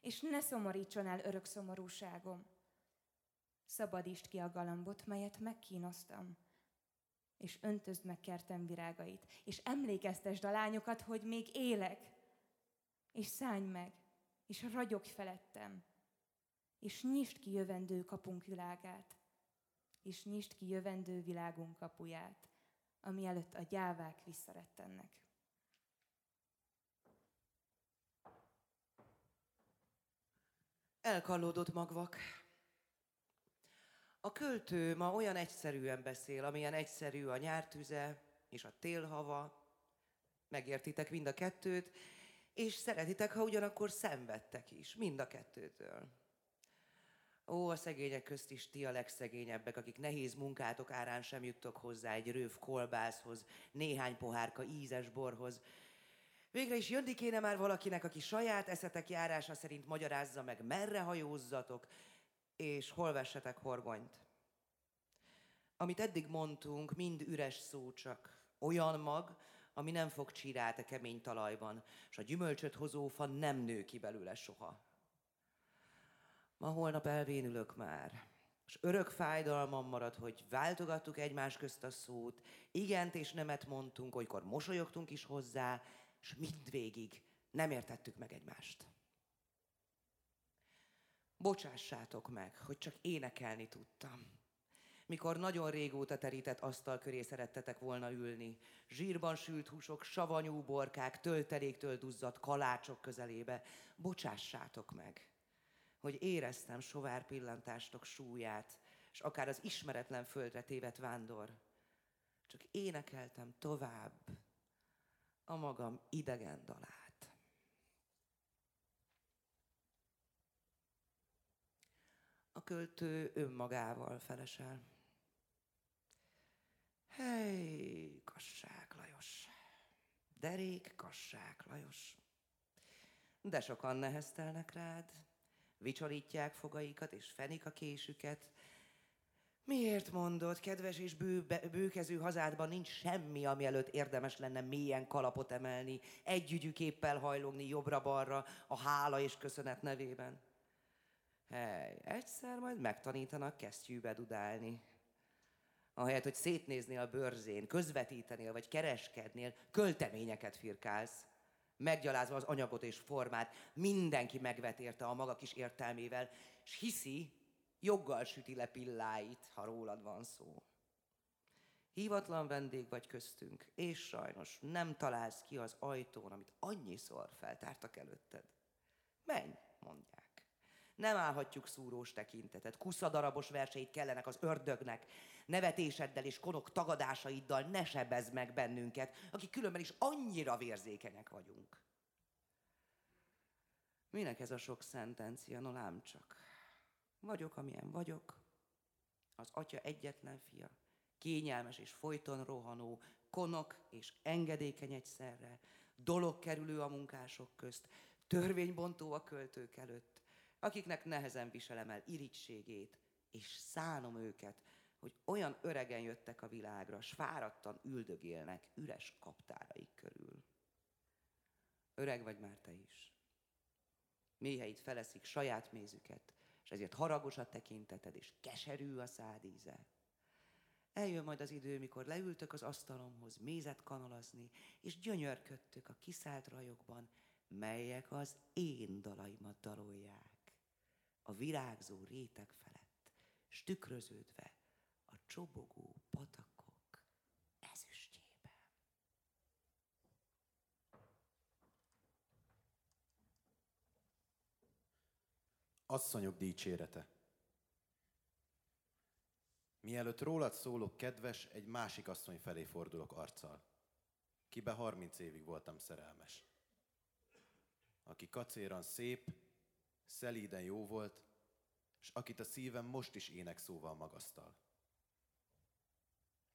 És ne szomorítson el örök szomorúságom. Szabadítsd ki a galambot, melyet megkínoztam és öntözd meg kertem virágait, és emlékeztesd a lányokat, hogy még élek, és szállj meg, és ragyogj felettem, és nyisd ki jövendő kapunk világát, és nyisd ki jövendő világunk kapuját, ami előtt a gyávák visszarettennek. Elkallódott magvak. A költő ma olyan egyszerűen beszél, amilyen egyszerű a nyártüze és a télhava. Megértitek mind a kettőt, és szeretitek, ha ugyanakkor szenvedtek is, mind a kettőtől. Ó, a szegények közt is ti a legszegényebbek, akik nehéz munkátok árán sem juttok hozzá egy röv kolbászhoz, néhány pohárka ízes borhoz. Végre is jönni kéne már valakinek, aki saját eszetek járása szerint magyarázza meg, merre hajózzatok, és hol vessetek horgonyt. Amit eddig mondtunk, mind üres szó csak. Olyan mag, ami nem fog csirát a kemény talajban, és a gyümölcsöt hozó fa nem nő ki belőle soha. Ma holnap elvénülök már, és örök fájdalmam marad, hogy váltogattuk egymás közt a szót, igent és nemet mondtunk, olykor mosolyogtunk is hozzá, és mindvégig nem értettük meg egymást. Bocsássátok meg, hogy csak énekelni tudtam. Mikor nagyon régóta terített asztal köré szerettetek volna ülni, zsírban sült húsok, savanyú borkák, tölteléktől duzzadt kalácsok közelébe, bocsássátok meg, hogy éreztem sovár pillantástok súlyát, és akár az ismeretlen földre tévedt vándor. Csak énekeltem tovább a magam idegen dalát. A költő önmagával felesel. Hely, Kassák Lajos! Derék Kassák Lajos! De sokan neheztelnek rád, Vicsorítják fogaikat és fenik a késüket. Miért mondod, kedves és bő, bőkező hazádban nincs semmi, ami előtt érdemes lenne mélyen kalapot emelni, együgyű képpel hajlogni jobbra-balra a hála és köszönet nevében? Hely, egyszer majd megtanítanak kesztyűbe dudálni. Ahelyett, hogy szétnéznél a bőrzén, közvetítenél vagy kereskednél, költeményeket firkálsz. Meggyalázva az anyagot és formát, mindenki megvet érte a maga kis értelmével, és hiszi, joggal süti le pilláit, ha rólad van szó. Hívatlan vendég vagy köztünk, és sajnos nem találsz ki az ajtón, amit annyiszor feltártak előtted. Menj, mondják. Nem állhatjuk szúrós tekintetet, kuszadarabos verseit kellenek az ördögnek, nevetéseddel és konok tagadásaiddal. Ne sebezd meg bennünket, akik különben is annyira vérzékenyek vagyunk. Minek ez a sok szentencia, no lám csak. Vagyok, amilyen vagyok, az atya egyetlen fia, kényelmes és folyton rohanó, konok és engedékeny egyszerre, dolog kerülő a munkások közt, törvénybontó a költők előtt, akiknek nehezen viselem el irítségét, és szánom őket, hogy olyan öregen jöttek a világra, s fáradtan üldögélnek üres kaptáraik körül. Öreg vagy már te is. Méheid feleszik saját mézüket, és ezért haragos a tekinteted, és keserű a szádíze. Eljön majd az idő, mikor leültök az asztalomhoz mézet kanalazni, és gyönyörködtök a kiszállt rajokban, melyek az én dalaimat dalolják. A virágzó réteg felett, stükröződve a csobogó patakok ezüstjében. Asszonyok dicsérete. Mielőtt rólad szólok, kedves, egy másik asszony felé fordulok arccal. Kibe 30 évig voltam szerelmes. Aki kacéran szép, szelíden jó volt, és akit a szívem most is ének szóval magasztal.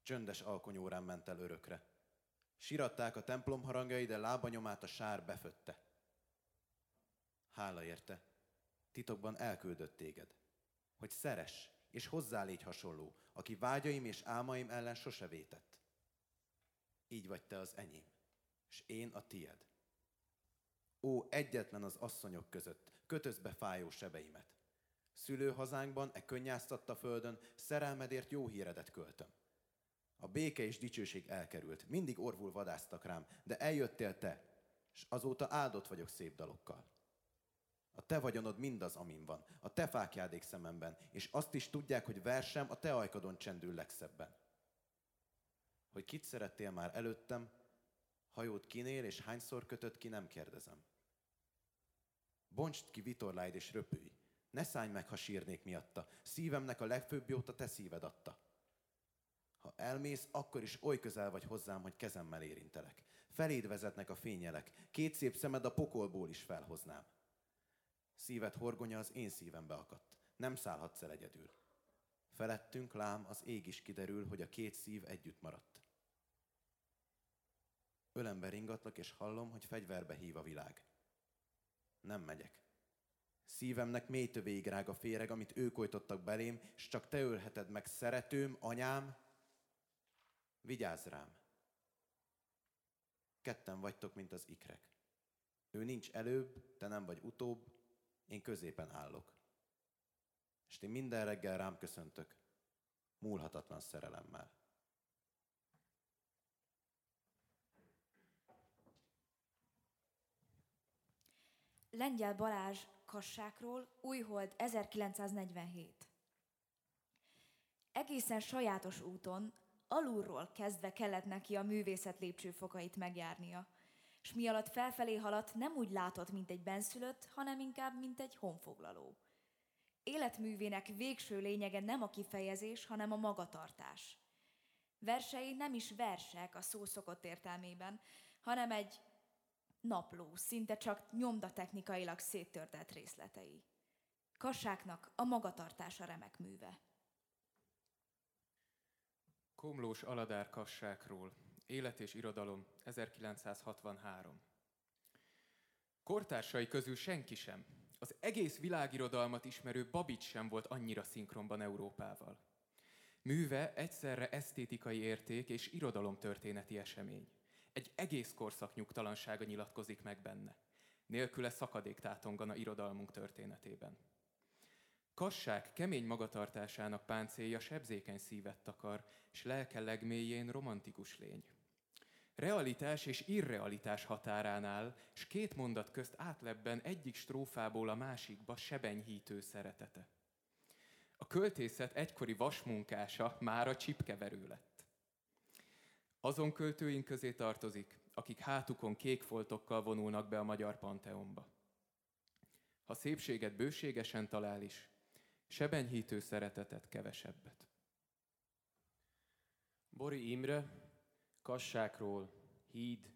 Csöndes alkonyórán ment el örökre. Siratták a templom harangjai, de lábanyomát a sár befötte. Hála érte, titokban elküldött téged, hogy szeres és hozzá légy hasonló, aki vágyaim és álmaim ellen sose vétett. Így vagy te az enyém, és én a tied. Ó, egyetlen az asszonyok között, kötöz be fájó sebeimet. Szülőhazánkban, e könnyáztatta földön, szerelmedért jó híredet költöm. A béke és dicsőség elkerült, mindig orvul vadáztak rám, de eljöttél te, és azóta áldott vagyok szép dalokkal. A te vagyonod mindaz, amin van, a te fákjádék szememben, és azt is tudják, hogy versem a te ajkadon csendül legszebben. Hogy kit szerettél már előttem, hajót kinél és hányszor kötött ki, nem kérdezem. Bontsd ki vitorláid és röpülj, ne szállj meg, ha sírnék miatta, szívemnek a legfőbb jót a te szíved adta. Ha elmész, akkor is oly közel vagy hozzám, hogy kezemmel érintelek. Feléd vezetnek a fényelek, két szép szemed a pokolból is felhoznám. Szíved horgonya az én szívembe akadt. Nem szállhatsz el egyedül. Felettünk lám az ég is kiderül, hogy a két szív együtt maradt. Ölembe ringatlak, és hallom, hogy fegyverbe hív a világ. Nem megyek. Szívemnek mély tövéig rág a féreg, amit ők ojtottak belém, és csak te ölheted meg, szeretőm, anyám, vigyázz rám. Ketten vagytok, mint az ikrek. Ő nincs előbb, te nem vagy utóbb, én középen állok. És ti minden reggel rám köszöntök, múlhatatlan szerelemmel. Lengyel Balázs kassákról, Újhold 1947. Egészen sajátos úton, alulról kezdve kellett neki a művészet lépcsőfokait megjárnia – és mi alatt felfelé haladt, nem úgy látott, mint egy benszülött, hanem inkább, mint egy honfoglaló. Életművének végső lényege nem a kifejezés, hanem a magatartás. Versei nem is versek a szó szokott értelmében, hanem egy napló, szinte csak nyomdatechnikailag széttörtelt részletei. Kassáknak a magatartása remek műve. Komlós Aladár kassákról Élet és irodalom, 1963. Kortársai közül senki sem, Az egész világirodalmat ismerő Babics sem volt annyira szinkronban Európával. Műve egyszerre esztétikai érték és irodalomtörténeti esemény. Egy egész korszak nyugtalansága nyilatkozik meg benne. Nélküle szakadék tátongana irodalmunk történetében. Kassák kemény magatartásának páncélja sebzékeny szívet takar, és lelke legmélyén romantikus lény. Realitás és irrealitás határán áll, és két mondat közt átlebben egyik strófából a másikba sebenyhítő szeretete. A költészet egykori vasmunkása már a csipkeverő lett. Azon költőink közé tartozik, akik hátukon kék foltokkal vonulnak be a magyar panteonba. Ha szépséget bőségesen talál is, sebenyhítő szeretetet kevesebbet. Bori Imre, Kassákról, Híd,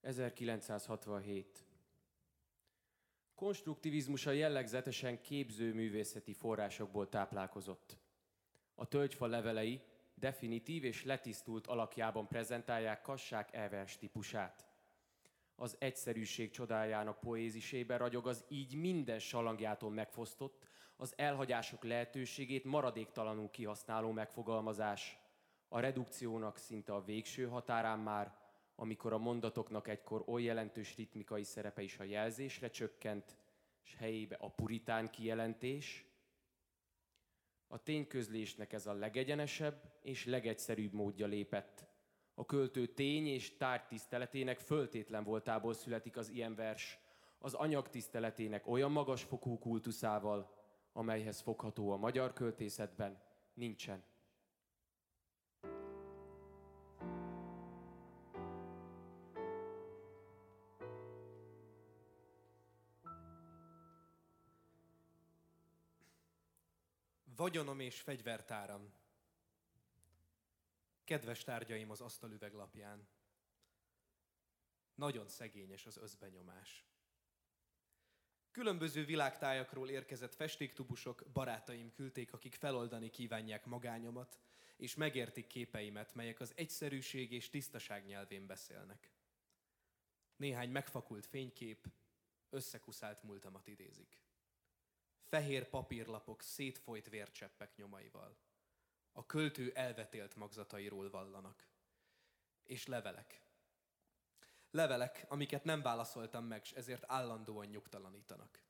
1967. Konstruktivizmusa jellegzetesen képzőművészeti forrásokból táplálkozott. A tölgyfa levelei definitív és letisztult alakjában prezentálják Kassák elvers típusát. Az egyszerűség csodájának poézisében ragyog az így minden salangjától megfosztott, az elhagyások lehetőségét maradéktalanul kihasználó megfogalmazás. A redukciónak szinte a végső határán már, amikor a mondatoknak egykor oly jelentős ritmikai szerepe is a jelzésre csökkent, és helyébe a puritán kijelentés. A tényközlésnek ez a legegyenesebb és legegyszerűbb módja lépett. A költő tény és tárgy tiszteletének föltétlen voltából születik az ilyen vers, az anyag tiszteletének olyan magas fokú kultuszával, amelyhez fogható a magyar költészetben, nincsen. Vagyonom és fegyvertáram. Kedves tárgyaim az asztalüveglapján. Nagyon szegényes az özbenyomás. Különböző világtájakról érkezett festéktubusok barátaim küldték, akik feloldani kívánják magányomat, és megértik képeimet, melyek az egyszerűség és tisztaság nyelvén beszélnek. Néhány megfakult fénykép összekuszált múltamat idézik. Fehér papírlapok szétfolyt vércseppek nyomaival. A költő elvetélt magzatairól vallanak. És levelek, Levelek, amiket nem válaszoltam meg, és ezért állandóan nyugtalanítanak.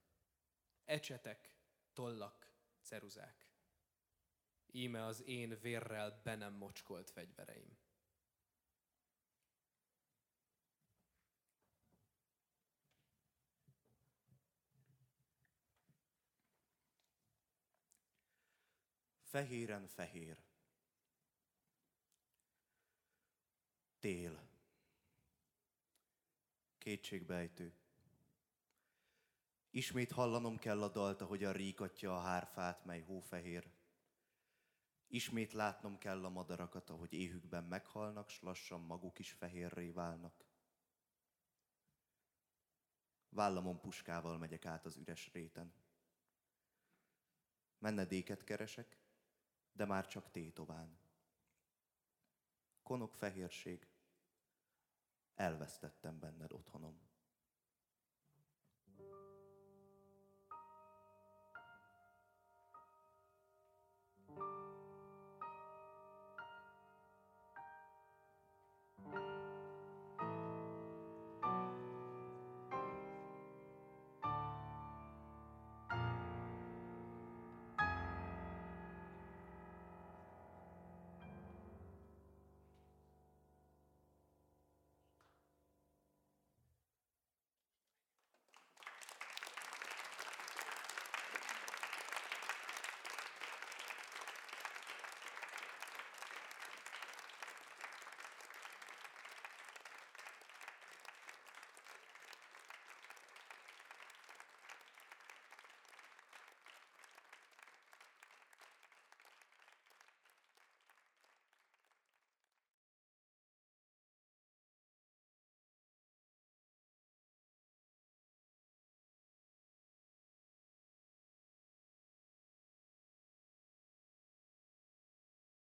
Ecsetek, tollak, ceruzák. Íme az én vérrel be nem mocskolt fegyvereim. Fehéren fehér. Tél kétségbejtő. Ismét hallanom kell a dalt, a ríkatja a hárfát, mely hófehér. Ismét látnom kell a madarakat, ahogy éhükben meghalnak, s lassan maguk is fehérré válnak. Vállamon puskával megyek át az üres réten. Menedéket keresek, de már csak tétován. Konok fehérség, elvesztettem benned otthonom.